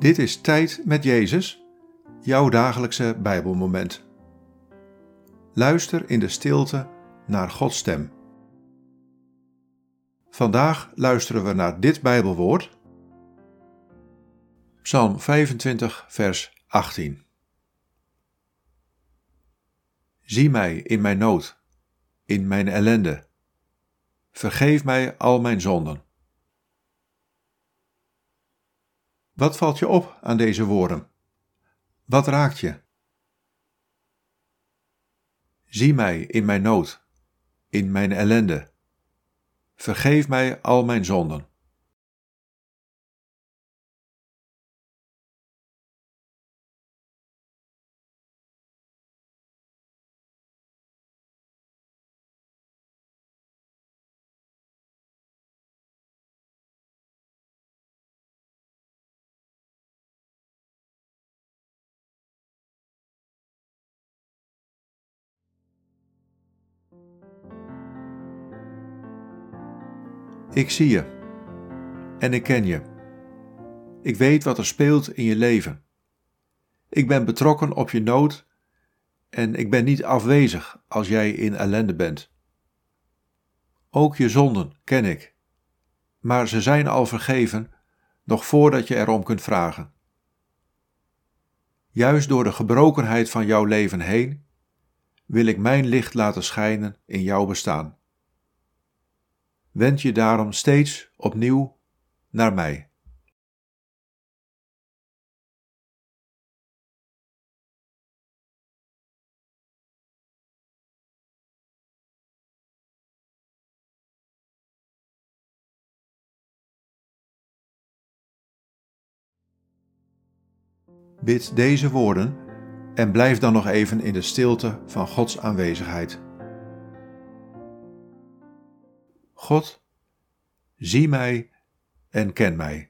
Dit is Tijd met Jezus, jouw dagelijkse Bijbelmoment. Luister in de stilte naar Gods stem. Vandaag luisteren we naar dit Bijbelwoord. Psalm 25, vers 18. Zie mij in mijn nood, in mijn ellende. Vergeef mij al mijn zonden. Wat valt je op aan deze woorden? Wat raakt je? Zie mij in mijn nood, in mijn ellende. Vergeef mij al mijn zonden. Ik zie je en ik ken je. Ik weet wat er speelt in je leven. Ik ben betrokken op je nood en ik ben niet afwezig als jij in ellende bent. Ook je zonden ken ik, maar ze zijn al vergeven nog voordat je erom kunt vragen. Juist door de gebrokenheid van jouw leven heen wil ik mijn licht laten schijnen in jouw bestaan. Wend je daarom steeds opnieuw naar mij. Bid deze woorden en blijf dan nog even in de stilte van Gods aanwezigheid. God, zie mij en ken mij.